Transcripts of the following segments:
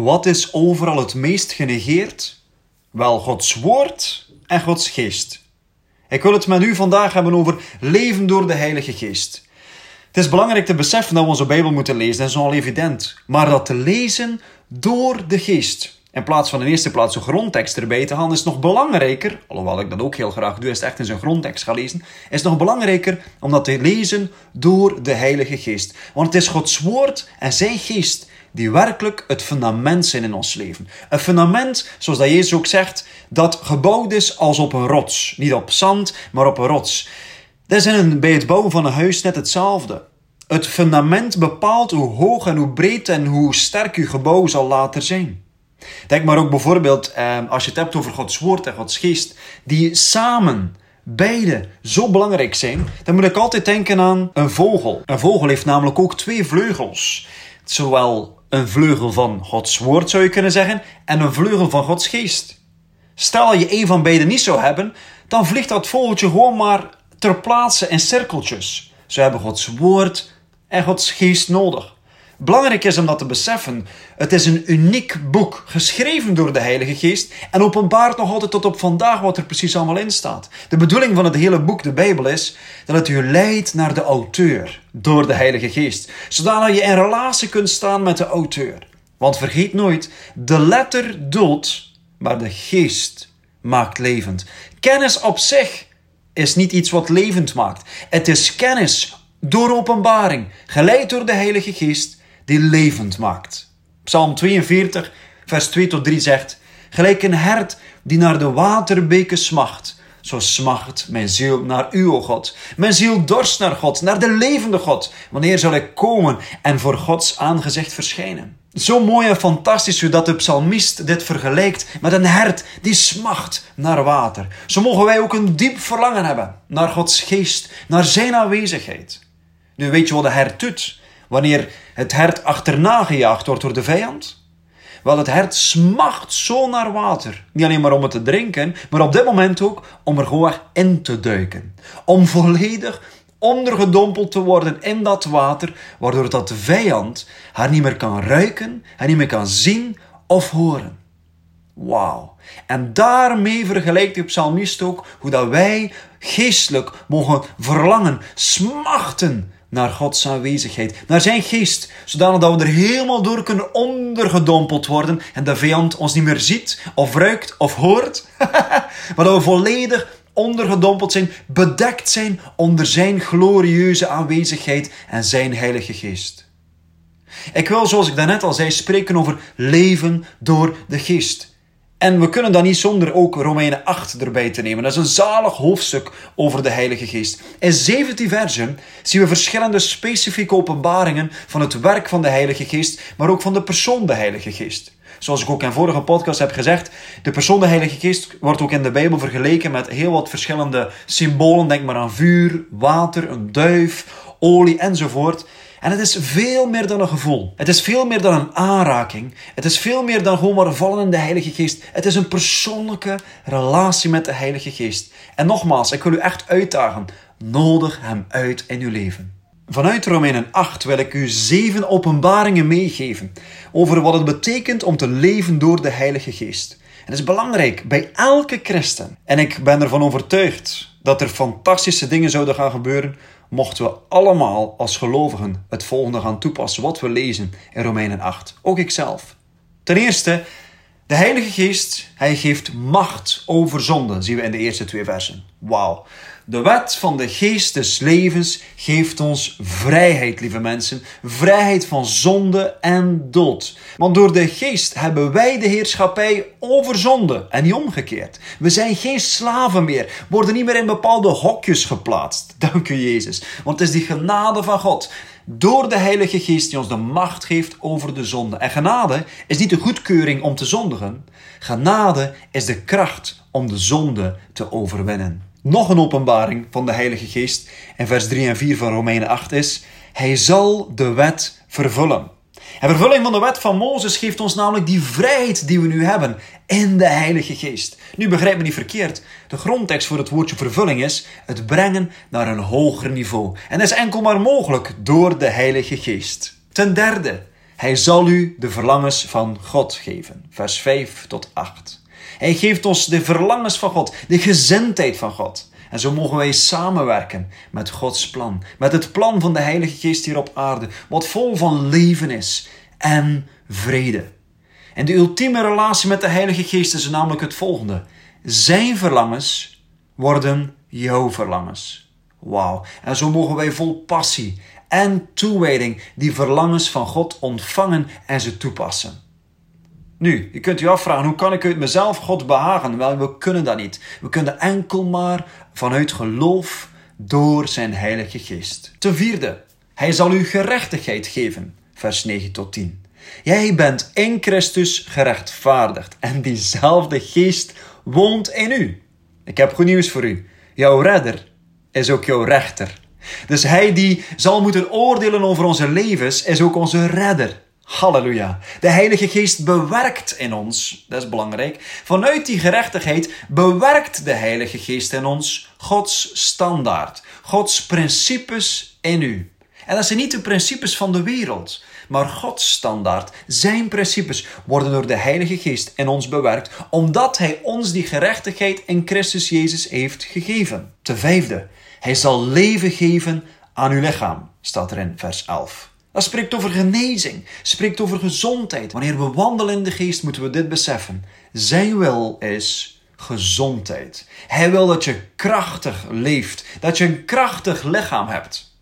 Wat is overal het meest genegeerd? Wel Gods woord en Gods geest. Ik wil het met u vandaag hebben over leven door de Heilige Geest. Het is belangrijk te beseffen dat we onze Bijbel moeten lezen, dat is al evident. Maar dat te lezen door de Geest. In plaats van in eerste plaats een grondtekst erbij te halen, is nog belangrijker, alhoewel ik dat ook heel graag doe, is het echt in zijn grondtekst gaan lezen, is nog belangrijker om dat te lezen door de Heilige Geest. Want het is Gods woord en zijn geest die werkelijk het fundament zijn in ons leven. Een fundament, zoals dat Jezus ook zegt, dat gebouwd is als op een rots. Niet op zand, maar op een rots. Dat is bij het bouwen van een huis net hetzelfde. Het fundament bepaalt hoe hoog en hoe breed en hoe sterk uw gebouw zal later zijn. Denk maar ook bijvoorbeeld, eh, als je het hebt over Gods woord en Gods geest, die samen, beide, zo belangrijk zijn, dan moet ik altijd denken aan een vogel. Een vogel heeft namelijk ook twee vleugels. Zowel een vleugel van Gods woord zou je kunnen zeggen, en een vleugel van Gods geest. Stel je een van beide niet zou hebben, dan vliegt dat vogeltje gewoon maar ter plaatse in cirkeltjes. Ze hebben Gods woord en Gods geest nodig. Belangrijk is om dat te beseffen. Het is een uniek boek, geschreven door de Heilige Geest en openbaart nog altijd tot op vandaag wat er precies allemaal in staat. De bedoeling van het hele boek, de Bijbel, is dat het u leidt naar de auteur door de Heilige Geest, zodat je in relatie kunt staan met de auteur. Want vergeet nooit, de letter doodt, maar de geest maakt levend. Kennis op zich is niet iets wat levend maakt. Het is kennis door openbaring, geleid door de Heilige Geest, die levend maakt. Psalm 42, vers 2 tot 3 zegt: Gelijk een hert die naar de waterbeken smacht, zo smacht mijn ziel naar u, o God. Mijn ziel dorst naar God, naar de levende God. Wanneer zal ik komen en voor Gods aangezicht verschijnen? Zo mooi en fantastisch hoe dat de psalmist dit vergelijkt met een hert die smacht naar water. Zo mogen wij ook een diep verlangen hebben naar Gods geest, naar zijn aanwezigheid. Nu weet je wat de hert doet wanneer het hert achterna gejaagd wordt door de vijand? Wel, het hert smacht zo naar water. Niet alleen maar om het te drinken, maar op dit moment ook om er gewoon in te duiken. Om volledig ondergedompeld te worden in dat water, waardoor dat vijand haar niet meer kan ruiken, haar niet meer kan zien of horen. Wauw. En daarmee vergelijkt de psalmist ook hoe dat wij geestelijk mogen verlangen, smachten naar Gods aanwezigheid, naar zijn geest, zodanig dat we er helemaal door kunnen ondergedompeld worden en de vijand ons niet meer ziet, of ruikt, of hoort, maar dat we volledig ondergedompeld zijn, bedekt zijn onder zijn glorieuze aanwezigheid en zijn heilige geest. Ik wil, zoals ik daarnet al zei, spreken over leven door de geest. En we kunnen dan niet zonder ook Romeinen 8 erbij te nemen. Dat is een zalig hoofdstuk over de Heilige Geest. In 17 versen zien we verschillende specifieke openbaringen van het werk van de Heilige Geest, maar ook van de persoon de Heilige Geest. Zoals ik ook in vorige podcast heb gezegd, de persoon de Heilige Geest wordt ook in de Bijbel vergeleken met heel wat verschillende symbolen. Denk maar aan vuur, water, een duif, olie enzovoort. En het is veel meer dan een gevoel. Het is veel meer dan een aanraking. Het is veel meer dan gewoon maar vallen in de Heilige Geest. Het is een persoonlijke relatie met de Heilige Geest. En nogmaals, ik wil u echt uitdagen. Nodig Hem uit in uw leven. Vanuit Romeinen 8 wil ik u zeven openbaringen meegeven over wat het betekent om te leven door de Heilige Geest. En het is belangrijk bij elke christen. En ik ben ervan overtuigd dat er fantastische dingen zouden gaan gebeuren mochten we allemaal als gelovigen het volgende gaan toepassen wat we lezen in Romeinen 8. Ook ikzelf. Ten eerste, de Heilige Geest, hij geeft macht over zonde, zien we in de eerste twee versen. Wauw. De wet van de geest des levens geeft ons vrijheid, lieve mensen. Vrijheid van zonde en dood. Want door de geest hebben wij de heerschappij over zonde en niet omgekeerd. We zijn geen slaven meer, worden niet meer in bepaalde hokjes geplaatst. Dank u Jezus. Want het is die genade van God door de Heilige Geest die ons de macht geeft over de zonde. En genade is niet de goedkeuring om te zondigen. Genade is de kracht om de zonde te overwinnen. Nog een openbaring van de Heilige Geest in vers 3 en 4 van Romeinen 8 is: Hij zal de wet vervullen. En vervulling van de wet van Mozes geeft ons namelijk die vrijheid die we nu hebben in de Heilige Geest. Nu begrijp me niet verkeerd. De grondtekst voor het woordje vervulling is het brengen naar een hoger niveau. En dat is enkel maar mogelijk door de Heilige Geest. Ten derde, Hij zal u de verlangens van God geven. Vers 5 tot 8. Hij geeft ons de verlangens van God, de gezindheid van God. En zo mogen wij samenwerken met Gods plan, met het plan van de Heilige Geest hier op aarde, wat vol van leven is en vrede. En de ultieme relatie met de Heilige Geest is namelijk het volgende: Zijn verlangens worden jouw verlangens. Wauw. En zo mogen wij vol passie en toewijding die verlangens van God ontvangen en ze toepassen. Nu, je kunt je afvragen, hoe kan ik uit mezelf God behagen? Wel, we kunnen dat niet. We kunnen enkel maar vanuit geloof door zijn Heilige Geest. Ten vierde, hij zal u gerechtigheid geven. Vers 9 tot 10. Jij bent in Christus gerechtvaardigd en diezelfde Geest woont in u. Ik heb goed nieuws voor u. Jouw redder is ook jouw rechter. Dus hij die zal moeten oordelen over onze levens, is ook onze redder. Halleluja. De Heilige Geest bewerkt in ons, dat is belangrijk. Vanuit die gerechtigheid bewerkt de Heilige Geest in ons Gods standaard, Gods principes in u. En dat zijn niet de principes van de wereld, maar Gods standaard, zijn principes worden door de Heilige Geest in ons bewerkt, omdat Hij ons die gerechtigheid in Christus Jezus heeft gegeven. Ten vijfde, Hij zal leven geven aan uw lichaam, staat er in vers 11. Dat spreekt over genezing, spreekt over gezondheid. Wanneer we wandelen in de geest, moeten we dit beseffen. Zijn wil is gezondheid. Hij wil dat je krachtig leeft, dat je een krachtig lichaam hebt.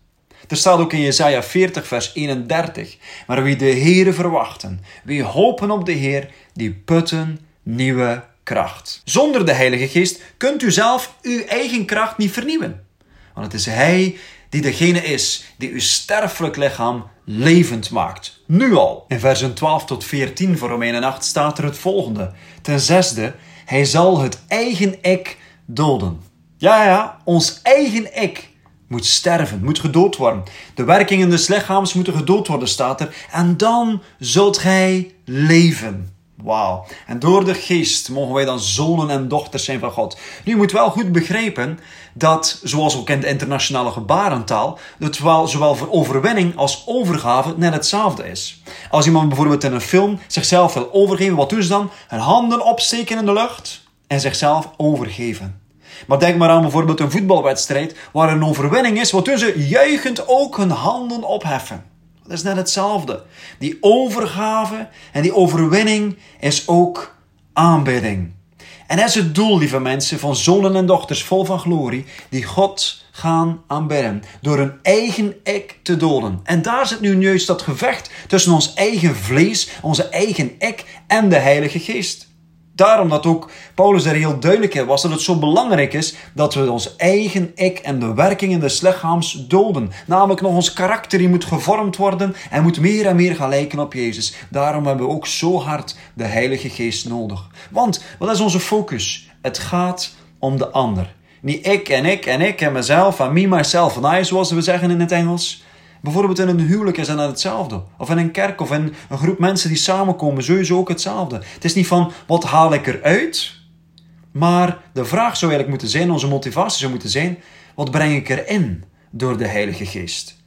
Er staat ook in Jesaja 40, vers 31. Maar wie de Heere verwachten, wie hopen op de Heer, die putten nieuwe kracht. Zonder de Heilige Geest kunt u zelf uw eigen kracht niet vernieuwen. Want het is Hij die degene is die uw sterfelijk lichaam levend maakt. Nu al. In versen 12 tot 14 van Romeinen 8 staat er het volgende. Ten zesde, hij zal het eigen ik doden. Ja, ja, ons eigen ik moet sterven, moet gedood worden. De werkingen des lichaams moeten gedood worden, staat er. En dan zult gij leven. Wauw. En door de geest mogen wij dan zonen en dochters zijn van God. Nu, je moet wel goed begrijpen dat, zoals ook in de internationale gebarentaal, dat wel, zowel voor overwinning als overgave net hetzelfde is. Als iemand bijvoorbeeld in een film zichzelf wil overgeven, wat doen ze dan? Hun handen opsteken in de lucht en zichzelf overgeven. Maar denk maar aan bijvoorbeeld een voetbalwedstrijd waar een overwinning is. Wat doen ze? Juichend ook hun handen opheffen. Dat is net hetzelfde. Die overgave en die overwinning is ook aanbidding. En dat is het doel, lieve mensen, van zonen en dochters vol van glorie, die God gaan aanbidden. Door hun eigen ik te doden. En daar zit nu juist dat gevecht tussen ons eigen vlees, onze eigen ik en de Heilige Geest. Daarom dat ook Paulus er heel duidelijk in was dat het zo belangrijk is dat we ons eigen ik en de werkingen des lichaams doden. Namelijk nog ons karakter die moet gevormd worden en moet meer en meer gaan lijken op Jezus. Daarom hebben we ook zo hard de Heilige Geest nodig. Want wat is onze focus? Het gaat om de ander. Niet ik en ik en ik en mezelf en me, myself en I, zoals we zeggen in het Engels. Bijvoorbeeld in een huwelijk is dat hetzelfde. Of in een kerk of in een groep mensen die samenkomen, sowieso ook hetzelfde. Het is niet van wat haal ik eruit, maar de vraag zou eigenlijk moeten zijn, onze motivatie zou moeten zijn, wat breng ik erin door de Heilige Geest?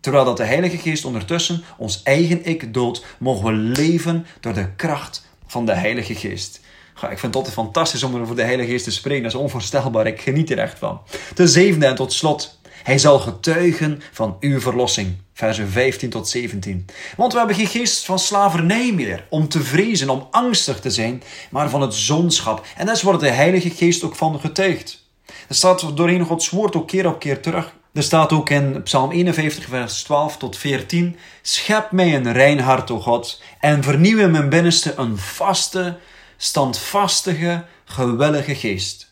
Terwijl dat de Heilige Geest ondertussen ons eigen ik doodt, mogen we leven door de kracht van de Heilige Geest. ik vind het altijd fantastisch om over de Heilige Geest te spreken. Dat is onvoorstelbaar. Ik geniet er echt van. Ten zevende en tot slot. Hij zal getuigen van uw verlossing. Versen 15 tot 17. Want we hebben geen geest van slavernij meer, om te vrezen, om angstig te zijn, maar van het zonschap. En daar wordt de Heilige Geest ook van getuigd. Er staat doorheen Gods woord ook keer op keer terug. Er staat ook in Psalm 51, vers 12 tot 14: Schep mij een rein hart, o God, en vernieuw in mijn binnenste een vaste, standvastige, gewillige geest.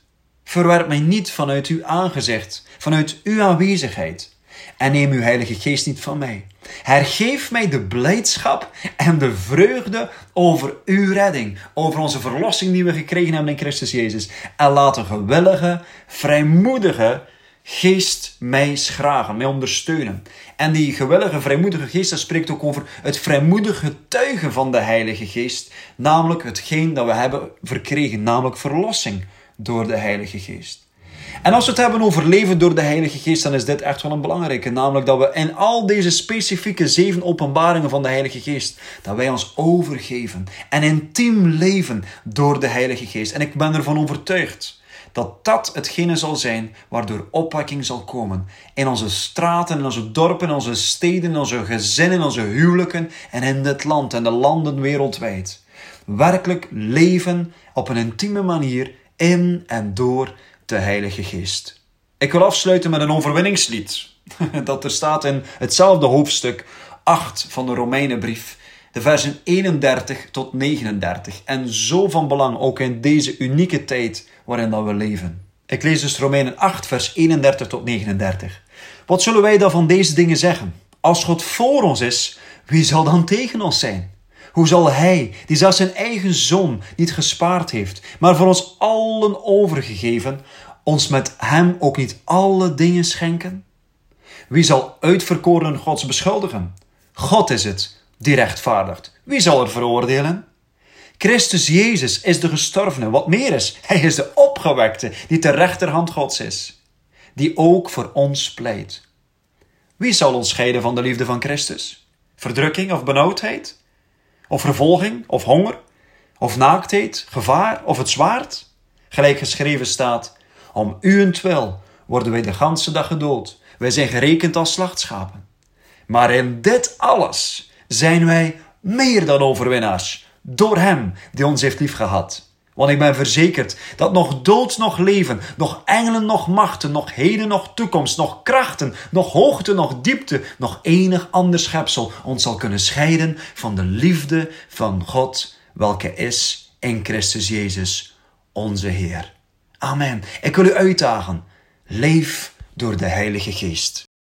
Verwerp mij niet vanuit uw aangezicht, vanuit uw aanwezigheid. En neem uw Heilige Geest niet van mij. Hergeef mij de blijdschap en de vreugde over uw redding, over onze verlossing die we gekregen hebben in Christus Jezus. En laat een gewillige, vrijmoedige geest mij schragen, mij ondersteunen. En die gewillige, vrijmoedige geest, spreekt ook over het vrijmoedige getuigen van de Heilige Geest. Namelijk hetgeen dat we hebben verkregen, namelijk verlossing door de Heilige Geest. En als we het hebben over leven door de Heilige Geest, dan is dit echt wel een belangrijke. Namelijk dat we in al deze specifieke zeven openbaringen van de Heilige Geest, dat wij ons overgeven en intiem leven door de Heilige Geest. En ik ben ervan overtuigd dat dat hetgene zal zijn waardoor opwekking zal komen. In onze straten, in onze dorpen, in onze steden, in onze gezinnen, in onze huwelijken en in dit land en de landen wereldwijd. Werkelijk leven op een intieme manier in en door de Heilige Geest. Ik wil afsluiten met een overwinningslied. Dat er staat in hetzelfde hoofdstuk 8 van de Romeinenbrief, de versen 31 tot 39. En zo van belang ook in deze unieke tijd waarin dat we leven. Ik lees dus Romeinen 8, vers 31 tot 39. Wat zullen wij dan van deze dingen zeggen? Als God voor ons is, wie zal dan tegen ons zijn? Hoe zal Hij, die zelfs zijn eigen zoon niet gespaard heeft, maar voor ons allen overgegeven, ons met Hem ook niet alle dingen schenken? Wie zal uitverkoren Gods beschuldigen? God is het die rechtvaardigt. Wie zal er veroordelen? Christus Jezus is de gestorvene. Wat meer is, Hij is de opgewekte die ter rechterhand Gods is, die ook voor ons pleit. Wie zal ons scheiden van de liefde van Christus? Verdrukking of benauwdheid? Of vervolging, of honger, of naaktheid, gevaar, of het zwaard. Gelijk geschreven staat, om uwentwil worden wij de ganse dag gedood. Wij zijn gerekend als slachtschapen. Maar in dit alles zijn wij meer dan overwinnaars, door Hem die ons heeft liefgehad. Want ik ben verzekerd dat nog dood, nog leven, nog engelen, nog machten, nog heden, nog toekomst, nog krachten, nog hoogte, nog diepte, nog enig ander schepsel ons zal kunnen scheiden van de liefde van God, welke is in Christus Jezus, onze Heer. Amen. Ik wil u uitdagen. Leef door de Heilige Geest.